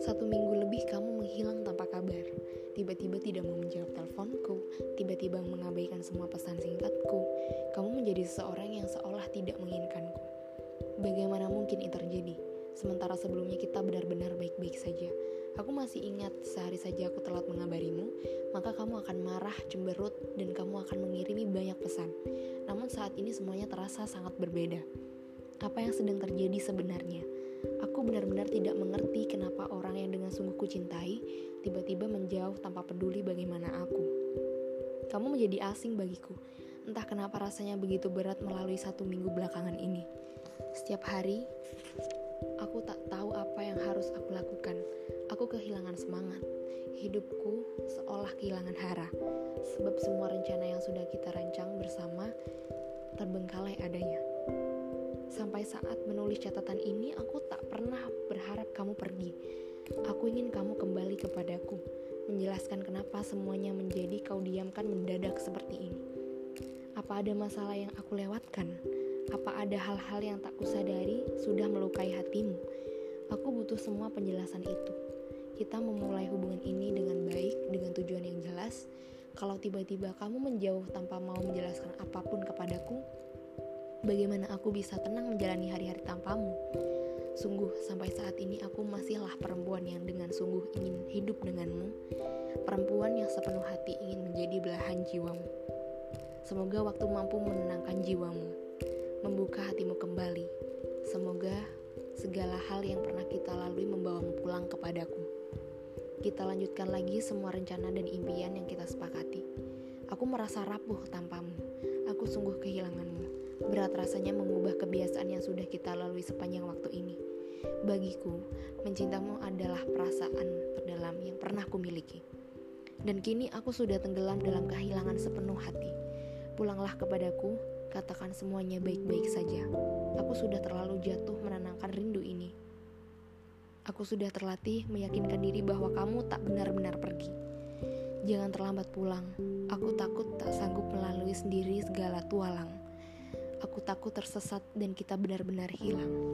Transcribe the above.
Satu minggu lebih kamu menghilang tanpa kabar. Tiba-tiba tidak mau menjawab teleponku, tiba-tiba mengabaikan semua pesan singkatku. Kamu menjadi seseorang yang seolah tidak menginginkanku. Bagaimana mungkin itu terjadi? Sementara sebelumnya kita benar-benar baik-baik saja. Aku masih ingat sehari saja aku telat mengabarimu, maka kamu akan marah, cemberut, dan kamu akan mengirimi banyak pesan. Namun saat ini semuanya terasa sangat berbeda. Apa yang sedang terjadi sebenarnya? Aku benar-benar tidak mengerti kenapa orang yang dengan sungguh kucintai tiba-tiba menjauh tanpa peduli bagaimana aku. Kamu menjadi asing bagiku. Entah kenapa rasanya begitu berat melalui satu minggu belakangan ini. Setiap hari, aku tak tahu apa yang harus aku lakukan. Aku kehilangan semangat. Hidupku seolah kehilangan hara. Sebab semua rencana yang sudah kita rancang bersama terbengkalai adanya. Sampai saat menulis catatan ini, aku tak pernah berharap kamu pergi. Aku ingin kamu kembali kepadaku, menjelaskan kenapa semuanya menjadi kau diamkan mendadak seperti ini. Apa ada masalah yang aku lewatkan? Apa ada hal-hal yang tak kusadari sudah melukai hatimu? Aku butuh semua penjelasan itu. Kita memulai hubungan ini dengan baik, dengan tujuan yang jelas. Kalau tiba-tiba kamu menjauh tanpa mau menjelaskan apa pun bagaimana aku bisa tenang menjalani hari-hari tanpamu? Sungguh, sampai saat ini aku masihlah perempuan yang dengan sungguh ingin hidup denganmu, perempuan yang sepenuh hati ingin menjadi belahan jiwamu. Semoga waktu mampu menenangkan jiwamu, membuka hatimu kembali. Semoga segala hal yang pernah kita lalui membawamu pulang kepadaku. Kita lanjutkan lagi semua rencana dan impian yang kita sepakati. Aku merasa rapuh tanpamu. Aku sungguh kehilanganmu. Berat rasanya mengubah kebiasaan yang sudah kita lalui sepanjang waktu ini. Bagiku, mencintamu adalah perasaan terdalam yang pernah kumiliki. Dan kini aku sudah tenggelam dalam kehilangan sepenuh hati. Pulanglah kepadaku, katakan semuanya baik-baik saja. Aku sudah terlalu jatuh menenangkan rindu ini. Aku sudah terlatih meyakinkan diri bahwa kamu tak benar-benar pergi. Jangan terlambat pulang. Aku takut tak sanggup melalui sendiri segala tualang. Aku takut tersesat dan kita benar-benar hilang.